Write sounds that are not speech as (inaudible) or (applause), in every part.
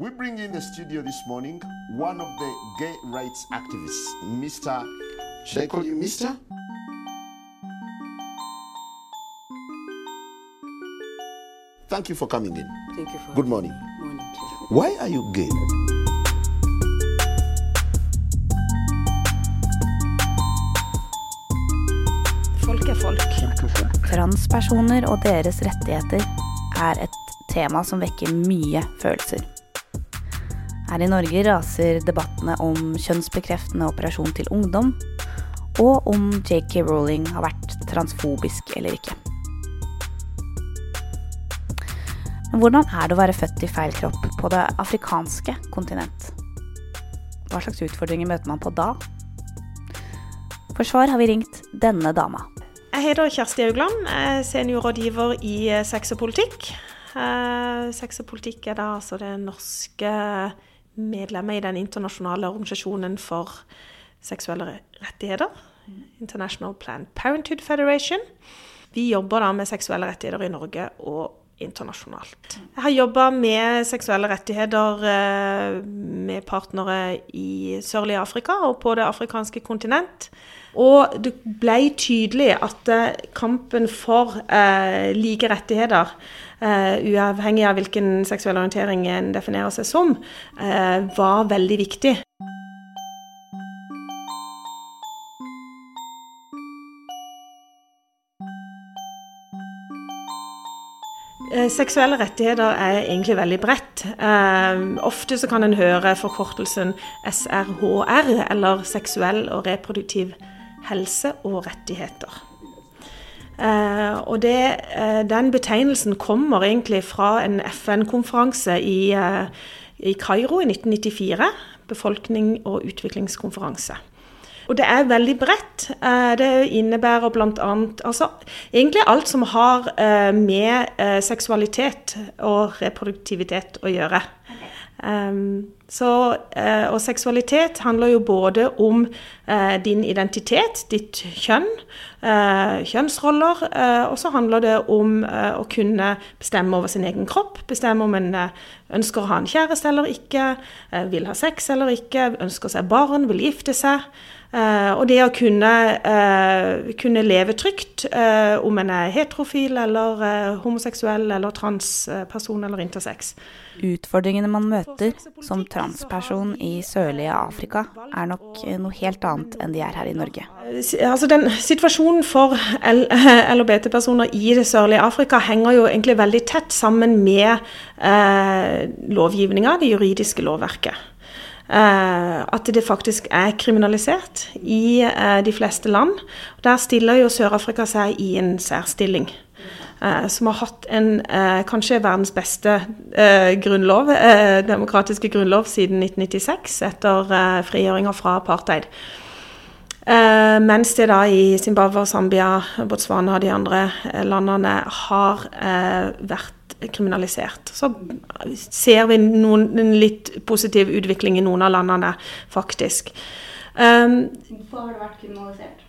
We bring in the studio this morning one of the gay rights activists, Mr. Should I call you Mr.? Thank you for coming in. Thank you for Good morning. morning. Why are you gay? Folk er folk. Transpersoner og deres rettigheter er et tema som vekker mye følelser. Her i Norge raser debattene om kjønnsbekreftende operasjon til ungdom, og om JK Rowling har vært transfobisk eller ikke. Men hvordan er det å være født i feil kropp på det afrikanske kontinent? Hva slags utfordringer møter man på da? For svar har vi ringt denne dama. Jeg heter Kjersti Haugland, er seniorrådgiver i eh, Sex og politikk. Eh, Sex og politikk er da altså det norske medlemmet i den internasjonale organisasjonen for seksuelle rettigheter. International Planned Parenthood Federation. Vi jobber da med seksuelle rettigheter i Norge og internasjonalt. Jeg har jobba med seksuelle rettigheter eh, med partnere i sørlige Afrika og på det afrikanske kontinent. Og det ble tydelig at eh, kampen for eh, like rettigheter, eh, uavhengig av hvilken seksuell orientering en definerer seg som, eh, var veldig viktig. Seksuelle rettigheter er egentlig veldig bredt. Eh, ofte så kan en høre forkortelsen SRHR, eller seksuell og reproduktiv helse og rettigheter. Eh, og det, eh, den betegnelsen kommer egentlig fra en FN-konferanse i, eh, i i 1994. Befolkning- og utviklingskonferanse. Og det er veldig bredt. Eh, Det innebærer bl.a. Altså, egentlig alt som har eh, med eh, seksualitet og reproduktivitet å gjøre. Så, og seksualitet handler jo både om din identitet, ditt kjønn, kjønnsroller, og så handler det om å kunne bestemme over sin egen kropp. Bestemme om en ønsker å ha en kjæreste eller ikke, vil ha sex eller ikke, ønsker seg barn, vil gifte seg. Eh, og det å kunne, eh, kunne leve trygt, eh, om en er heterofil eller homoseksuell eller transperson eller intersex. Utfordringene man møter som transperson i sørlige Afrika, er nok noe helt annet enn de er her i Norge. Altså den Situasjonen for LHBT-personer (laughs) i det sørlige Afrika henger jo egentlig veldig tett sammen med eh, lovgivninga, det juridiske lovverket. Eh, at det faktisk er kriminalisert i eh, de fleste land. Der stiller jo Sør-Afrika seg i en særstilling. Eh, som har hatt en kanskje verdens beste grunnlov, demokratiske grunnlov siden 1996, etter eh, frigjøringa fra apartheid. Mens det da i Zimbabwe, Zambia, Botswana og de andre landene har vært kriminalisert. Så ser vi noen, en litt positiv utvikling i noen av landene, faktisk. Um, Hvorfor har det vært kriminalisert?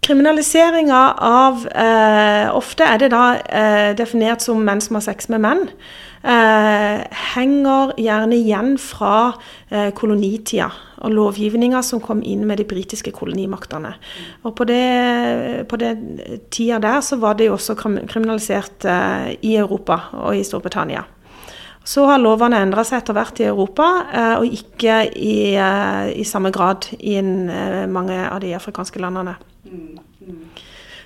Kriminaliseringa av eh, Ofte er det da eh, definert som menn som har sex med menn. Eh, henger gjerne igjen fra eh, kolonitida og lovgivninga som kom inn med de britiske kolonimaktene. Og på det, på det tida der så var det jo også kriminalisert eh, i Europa og i Storbritannia. Så har lovene endra seg etter hvert i Europa, og ikke i, i samme grad i mange av de afrikanske landene.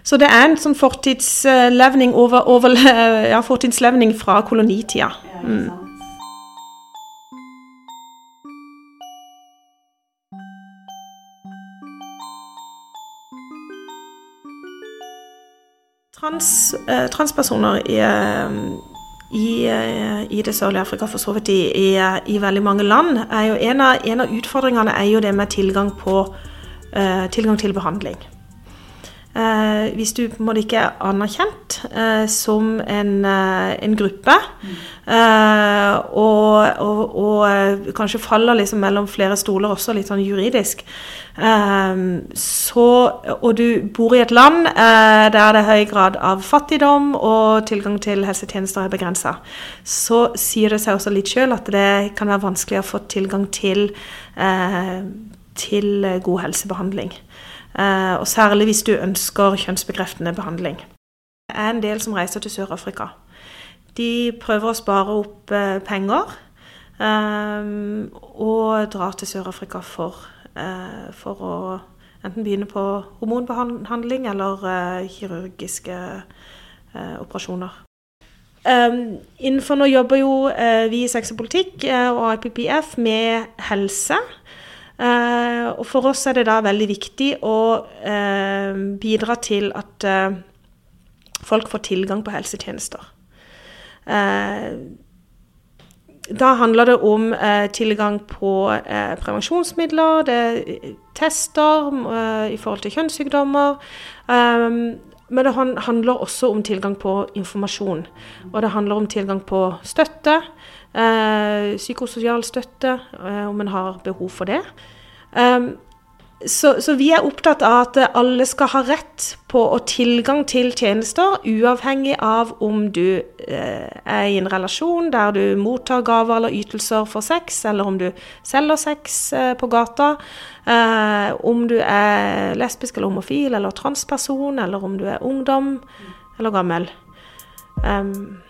Så det er en sånn fortidslevning, over, over, ja, fortidslevning fra kolonitida. Mm. Trans, eh, transpersoner i, eh, i, eh, i det sørlige Afrika, for så vidt i, i, i veldig mange land, er jo en av, en av utfordringene er jo det med tilgang, på, eh, tilgang til behandling. Eh, hvis du på en måte ikke er anerkjent eh, som en, eh, en gruppe, eh, og, og, og eh, kanskje faller liksom mellom flere stoler også, litt sånn juridisk, eh, så, og du bor i et land der det er høy grad av fattigdom og tilgang til helsetjenester er begrensa, så sier det seg også litt sjøl at det kan være vanskelig å få tilgang til, til god helsebehandling. Eh, og særlig hvis du ønsker kjønnsbekreftende behandling. Det er en del som reiser til Sør-Afrika. De prøver å spare opp eh, penger eh, og drar til Sør-Afrika for, for, å enten begynne på hormonbehandling eller kirurgiske operasjoner. Um, innenfor nå jobber jo uh, vi i Sex og politikk uh, og IPPF med helse. Uh, og for oss er det da veldig viktig å uh, bidra til at uh, folk får tilgang på helsetjenester. da handler det om tilgang på prevensjonsmidler, det, tester i forhold til kjønnssykdommer. Men det handler også om tilgang på informasjon. Og det handler om tilgang på støtte. Eh, psykososial støtte, eh, om en har behov for det. Um, så, så, vi er opptatt av at alle skal ha rett på og tilgang til tjenester, uavhengig av om du eh, er i en relasjon der du mottar gaver eller ytelser for sex, eller om du selger sex eh, på gata. Eh, om du er lesbisk eller homofil eller transperson, eller om du er ungdom eller gammel. Um,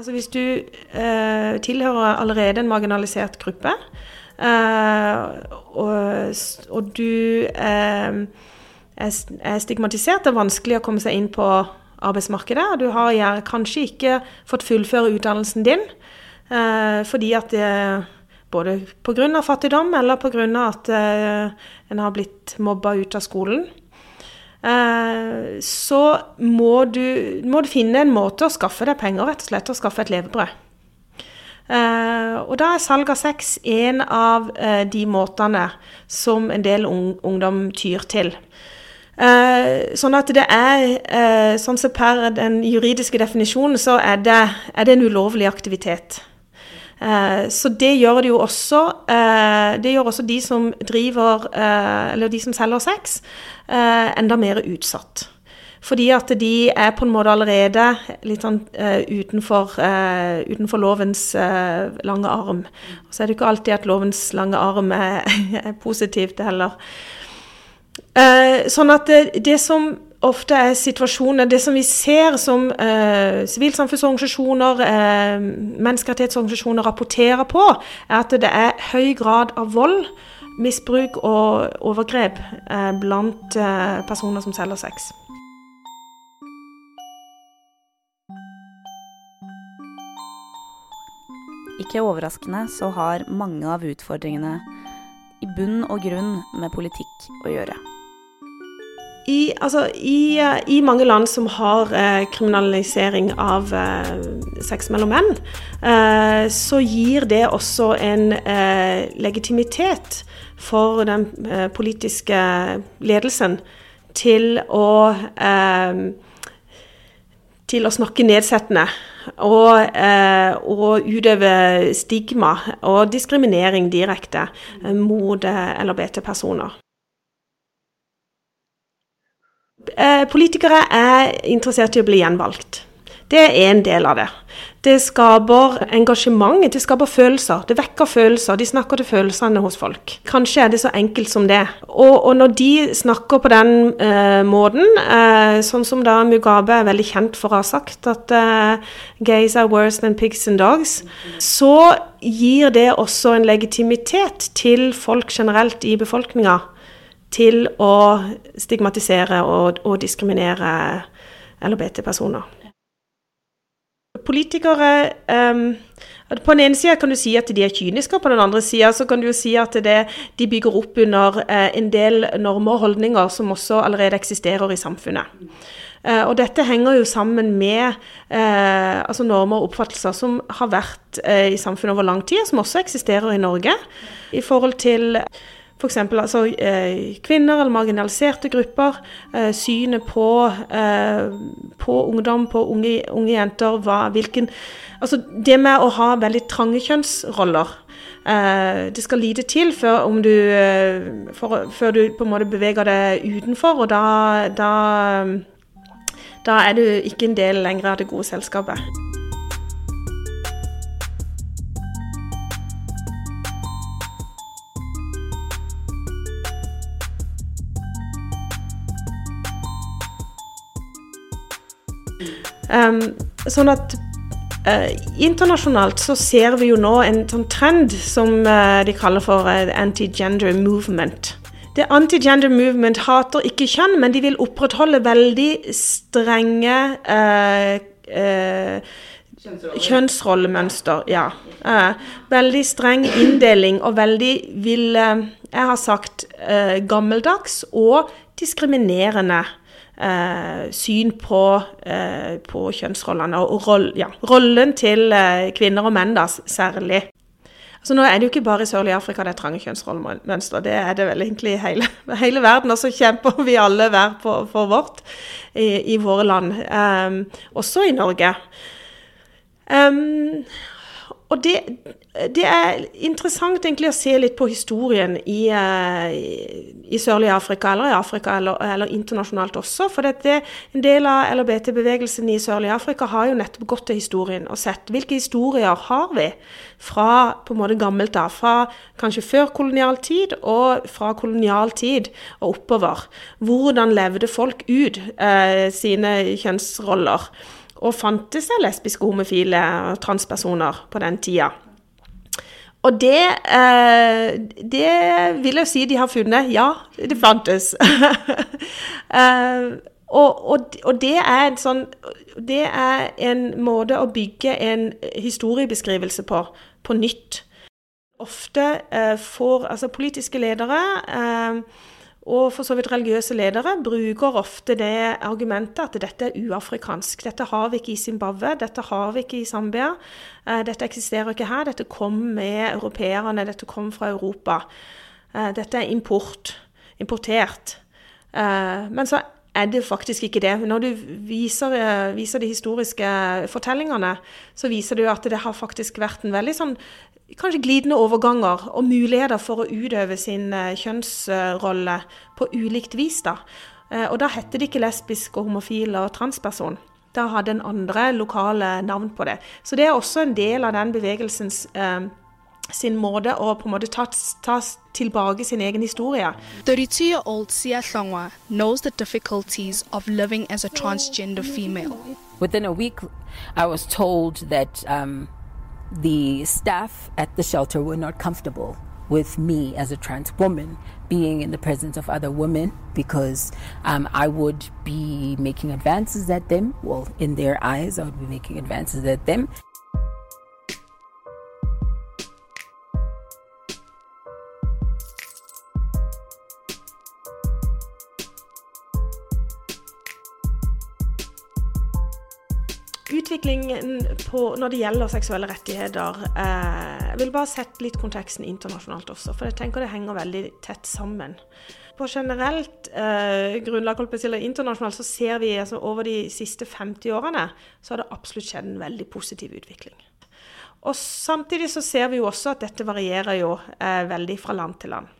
Altså hvis du eh, tilhører allerede en marginalisert gruppe, eh, og, og, du eh, er stigmatisert, det er vanskelig å komme seg inn på arbeidsmarkedet, og du har kanskje ikke fått fullføre utdannelsen din eh, fordi at det både pga. fattigdom eller pga. at eh, en har blitt mobba ut av skolen. Eh, så må du, må du, finne en måte å skaffe deg penger, rett og slett, og skaffe et levebrød. Eh, og da er salg av sex en av eh, de måtene som en del ungdom tyr til. sånn at det er Sånn som per den juridiske definisjonen, så er det, er det en ulovlig aktivitet. Så det gjør det jo også Det gjør også de som driver Eller de som selger sex. Eh, enda mer utsatt. Fordi at de er på en måte allerede litt sånn uh, utenfor, uh, utenfor, lovens uh, lange arm. Og så er det ikke alltid at lovens lange arm er, (laughs) er positivt heller. sånn at det, det, som ofte er situasjonen, det som vi ser som sivilsamfunnsorganisasjoner, menneskerettighetsorganisasjoner rapporterer på, er at det er høy grad av vold misbruk og overgrep eh, blant eh, personer som selger sex. Ikke overraskende så har mange av utfordringene i bunn og grunn med politikk å gjøre. I, altså, i, i, mange land som har eh, kriminalisering av eh, sex mellom menn, eh, så gir det også en eh, legitimitet for den eh, politiske ledelsen til å eh, til å snakke nedsettende og, eh, og, utøve stigma og diskriminering direkte eh, mot eh, LHBT-personer. Eh, politikere er interessert i å bli gjenvalgt. Det er en del av det. Det skaper engasjement, det skaper følelser. Det vekker følelser. De snakker til følelsene hos folk. Kanskje er det så enkelt som det. Og, og når de snakker på den eh, måten, eh, sånn som da Mugabe er veldig kjent for å ha sagt, at eh, gays are worse than pigs and dogs, så gir det også en legitimitet til folk generelt i befolkninga til å stigmatisere og, og diskriminere LHBT-personer. Politikere um, På den ene sida kan du si at de er kyniske, og på den andre sida kan du si at det, de bygger opp under uh, en del normer og holdninger som også allerede eksisterer i samfunnet. Uh, og dette henger jo sammen med uh, altså normer og oppfattelser som har vært i samfunnet over lang tid, som også eksisterer i Norge. I forhold til F.eks. Altså, eh, kvinner eller marginaliserte grupper. Eh, synet på, eh, på, ungdom, på unge, unge jenter. Hva, hvilken, altså det med å ha veldig trange kjønnsroller. Eh, det skal lite til før, du, eh, for, før, du på en måte beveger deg utenfor, og da, da, da er du ikke en del lenger av det gode selskapet. Um, sånn at uh, internasjonalt så ser vi jo nå en sånn trend som uh, de kaller for uh, anti-gender movement. Det anti-gender movement hater ikke kjønn, men de vil opprettholde veldig strenge kjønnsrollemønster. Ja. veldig streng inndeling og veldig vil Jeg har sagt gammeldags og diskriminerende eh, syn på, eh, på, kjønnsrollene og roll, ja, rollen til eh, kvinner og menn, da, særlig. Altså Nå er det jo ikke bare i Sørlige Afrika det er trange kjønnsrollemønstre, det er det vel egentlig i hele, (laughs) hele, verden. Og så kjemper vi alle hver for, for vårt i, i, våre land, um, også i Norge. Um, og det, det, er interessant egentlig å se litt på historien i, eh, i sørlige Afrika, eller i Afrika, eller, eller internasjonalt også. For det, en del av LHBT-bevegelsen i sørlige Afrika har jo nettopp gått til historien og sett hvilke historier har vi fra på en måte gammelt av. Fra kanskje før kolonial tid og fra kolonial tid og oppover. Hvordan levde folk ut eh, sine kjønnsroller? Og fantes det lesbiske, homofile og transpersoner på den tida. Og det, eh, det vil jeg si de har funnet. Ja, det fantes. (laughs) eh, og, og, og, det er en sånn Det er en måte å bygge en historiebeskrivelse på, på nytt. Ofte eh, får altså politiske ledere eh, og for så vidt religiøse ledere bruker ofte det argumentet at dette er uafrikansk. Dette har vi ikke i Zimbabwe, dette har vi ikke i Zambia. Eh, dette eksisterer ikke her. Dette kom med europeerne, dette kom fra Europa. Eh, dette er import. Importert. Eh, men så er det faktisk ikke det. Når du viser, viser de historiske fortellingene, så viser jo at det har faktisk vært en veldig sånn kanskje glidende overganger og muligheter for å utøve sin eh, kjønnsrolle på ulikt vis. da. Eh, og da hette det ikke lesbisk og homofil og transperson. Da hadde en andre lokale navn på det. Så det er også en del av den bevegelsens eh, sin måte å på en måte ta, ta tilbake sin egen historie. 32-year-old Sia Hlongwa knows the difficulties of living as a transgender female. Within a week, I was told that um, the staff at the shelter were not comfortable with me as a trans woman being in the presence of other women because um, I would be making advances at them. Well, in their eyes, I would be making advances at them. Utviklingen på, når det gjelder seksuelle rettigheter eh, Jeg vil bare sette litt konteksten internasjonalt også, for jeg tenker det henger veldig tett sammen. På generelt eh, grunnlag internasjonalt så ser vi altså, over de siste 50 årene så har det absolutt skjedd en veldig positiv utvikling. Og Samtidig så ser vi jo også at dette varierer jo eh, veldig fra land til land.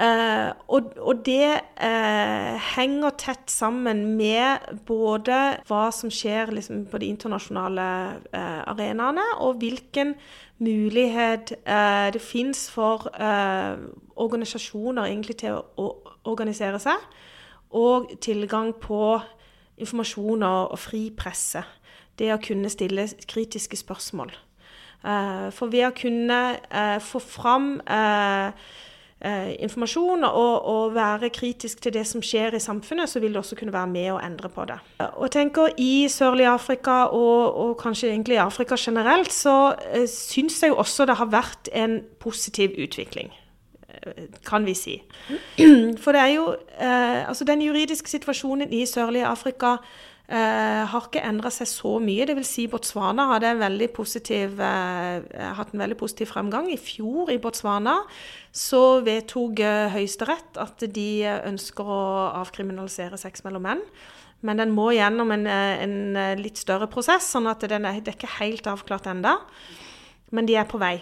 Uh, og, og, det eh, henger tett sammen med både hva som skjer liksom, på de internasjonale eh, arenaene, og hvilken mulighet det fins for organisasjoner egentlig til å, å, organisere seg, og tilgang på informasjon og, og fri presse. Det å kunne stille kritiske spørsmål. for ved å kunne få fram eh, informasjon og, og, være kritisk til det som skjer i samfunnet, så vil det også kunne være med å endre på det. Og jeg tenker I sørlige Afrika, og, og kanskje egentlig i Afrika generelt, så eh, syns jeg jo også det har vært en positiv utvikling eh, kan vi si. For det er jo eh, Altså, den juridiske situasjonen i sørlige Afrika Uh, har ikke endra seg så mye. det vil Si Botswana hadde en veldig positiv, uh, hatt en veldig positiv fremgang. I fjor i Botswana så vedtok uh, Høyesterett at de ønsker å avkriminalisere sex mellom menn. Men den må gjennom en, en litt større prosess, sånn at den er, det er ikke helt avklart enda. Men de er på vei.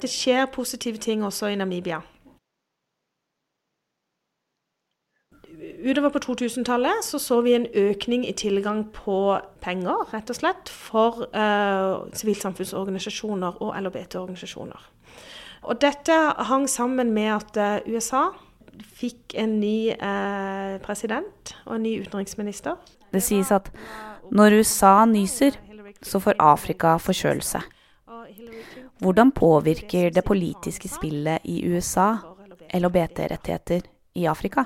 Det skjer positive ting også i Namibia. Utover på 2000-tallet så, så vi en økning i tilgang på penger, rett og slett, for uh, sivilsamfunnsorganisasjoner og LHBT-organisasjoner. Og dette hang sammen med at uh, USA fikk en ny eh, president og en ny utenriksminister. Det sies at når USA nyser, så får Afrika forkjølelse. Hvordan påvirker det politiske spillet i USA LHBT-rettigheter i Afrika?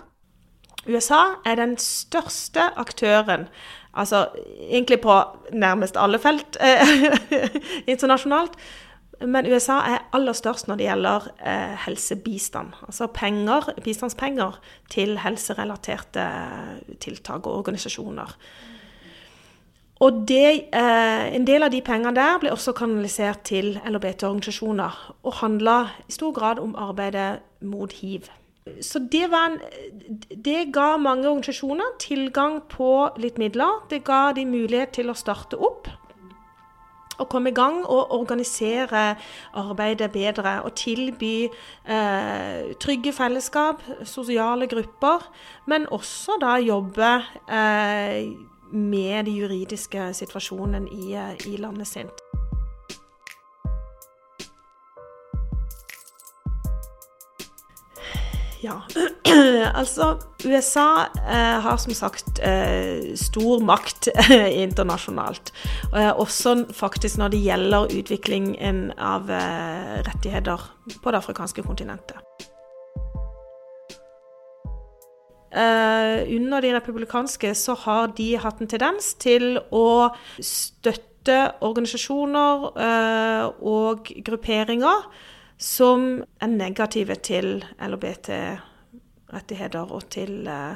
USA er den største aktøren, altså egentlig på nærmest alle felt eh, (laughs) internasjonalt. Men USA er aller størst når det gjelder eh, helsebistand. Altså penger, bistandspenger til helserelaterte tiltak og organisasjoner. Og det, eh, En del av de pengene der ble også kanalisert til LHBT-organisasjoner, og handla i stor grad om arbeidet mot hiv. Så det, en, det, ga mange organisasjoner tilgang på litt midler. Det ga de mulighet til å starte opp og komme i gang og organisere arbeidet bedre. Og tilby eh, trygge fellesskap, sosiale grupper, men også da jobbe eh, med de juridiske situasjonen i, eh, i landet sitt. Ja, (clears throat) altså USA eh, har som sagt eh, stor makt eh, internasjonalt. også faktisk når det gjelder utviklingen av eh, rettigheter på det afrikanske kontinentet. Eh, under de republikanske så har de hatt en tendens til å støtte organisasjoner eh, og grupperinger som er negative til LHBT-rettigheter og til uh,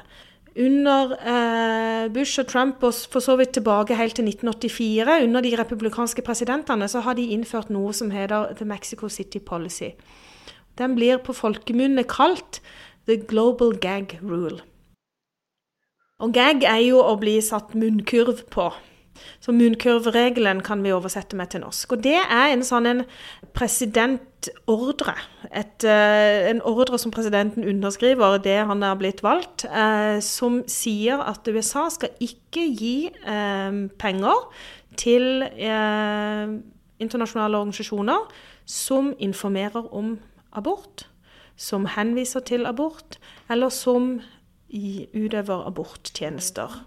under uh, Bush og Trump, og for så vidt tilbake helt til 1984, under de republikanske presidentene, så har de innført noe som heter The Mexico City Policy. Den blir på folkemunne kalt The Global Gag Rule. Og gag er jo å bli satt munnkurv på. Så Munkurvregelen kan vi oversette med til norsk. Og det er en sånn en presidentordre. Et, uh, en ordre som presidenten underskriver det han er blitt valgt, uh, som sier at USA skal ikke gi uh, penger til internasjonale organisasjoner som informerer om abort, som henviser til abort, eller som utøver aborttjenester.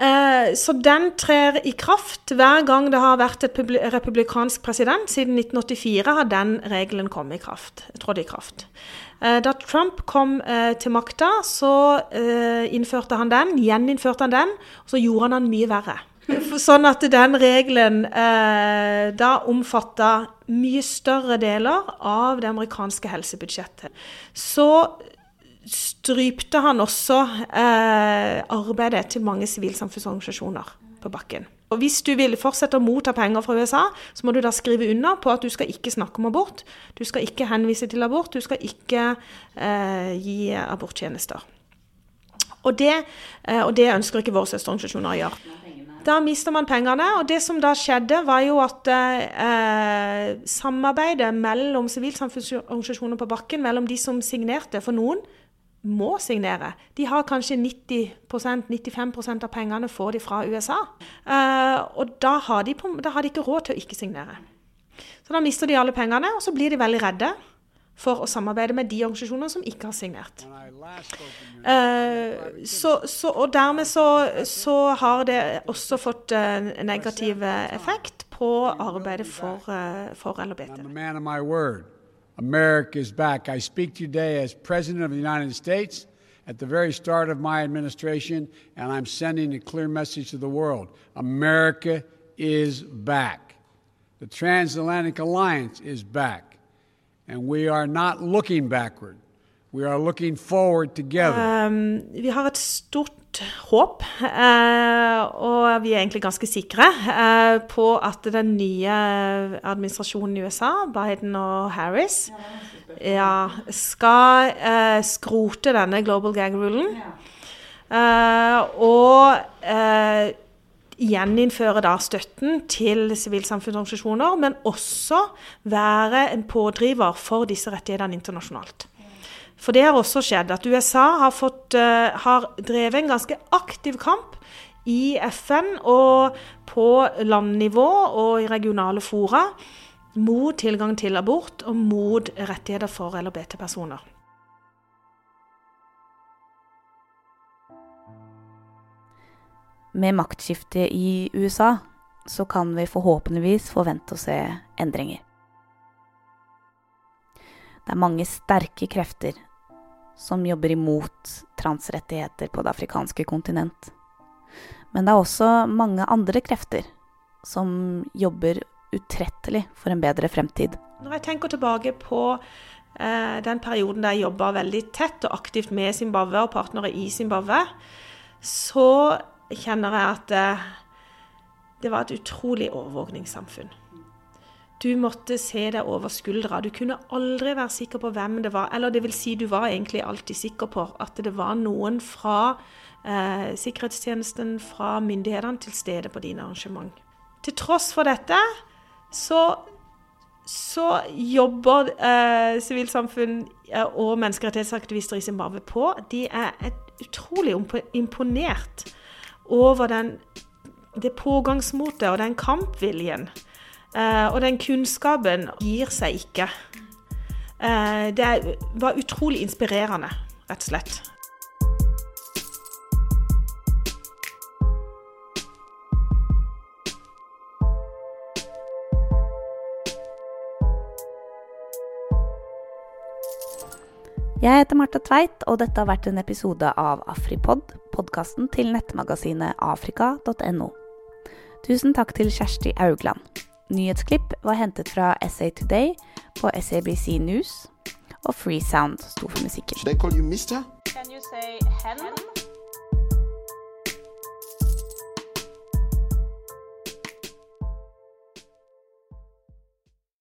Eh, så den trer i kraft hver gang det har vært et republikansk president. Siden 1984 har den regelen kommet i kraft, trådt i kraft. Eh, da Trump kom eh, til makta, så innførte han den, gjeninnførte han den, og så gjorde han den mye verre. (laughs) Sånn at den regelen eh, da omfatta mye større deler av det amerikanske helsebudsjettet. Så strypte han også eh, arbeidet til mange sivilsamfunnsorganisasjoner på bakken. Og Hvis du vil fortsette å motta penger fra USA, så må du da skrive under på at du skal ikke snakke om abort. Du skal ikke henvise til abort, du skal ikke eh, gi aborttjenester. Og det, eh, og det ønsker ikke våre søsterorganisasjoner å gjøre. Da mister man pengene. Og det som da skjedde, var jo at eh, samarbeidet mellom sivilsamfunnsorganisasjoner på bakken, mellom de som signerte for noen, må signere. De har kanskje 90-95% av pengene får de fra USA. Uh, og da har, de da har, de ikke råd til å ikke signere. Så da mister de alle pengene, og så blir de veldig redde for å samarbeide med de organisasjonene som ikke har signert. Uh, så, så, og dermed så, så, har det også fått negativ effekt på arbeidet for, for LHBT. America is back. I speak today as President of the United States at the very start of my administration, and I'm sending a clear message to the world America is back. The transatlantic alliance is back, and we are not looking backward. We are looking forward together. Um, vi har et stort håp, uh, og vi er egentlig ganske sikre uh, på at den nye administrasjonen i USA, Biden og Harris, ja, skal uh, skrote denne global gag-rulen. og gjeninnføre da støtten til sivilsamfunnsorganisasjoner, men også være en pådriver for disse rettighetene internasjonalt. For det har også skjedd at USA har, fått, uh, har drevet en ganske aktiv kamp i FN og på landnivå og i regionale fora mot tilgang til abort og mot rettigheter for LHBT-personer. Med maktskiftet i USA så kan vi forhåpentligvis forvente å se endringer. Det er mange sterke krefter som jobber imot transrettigheter på det afrikanske kontinent. Men det er også mange andre krefter som jobber utrettelig for en bedre fremtid. Når jeg tenker tilbake på eh, den perioden der jeg jobba veldig tett og aktivt med Zimbabwe og partnere i Zimbabwe, så kjenner jeg at eh, det var et utrolig overvåkningssamfunn. Du måtte se deg over skuldra. Du kunne aldri være sikker på hvem det var. Eller det vil si, du var egentlig alltid sikker på at det var noen fra eh, sikkerhetstjenesten, fra myndighetene, til stede på dine arrangement. Til tross for dette så, så jobber eh, sivilsamfunn eh, og menneskerettighetsaktivister i Zimbabwe på. De er et utrolig imponert over den, det pågangsmotet og den kampviljen og den kunnskapen gir seg ikke. Uh, det var utrolig inspirerende, rett og slett. Jeg heter Marte Tveit, og dette har vært en episode av Afripod, podkasten til nettmagasinet afrika.no. Tusen takk til Kjersti Augland. Nyhetsklipp var hentet fra SA Today på SABC News, og Freesound sto for musikken. Should I call you Mister? Can you say hen?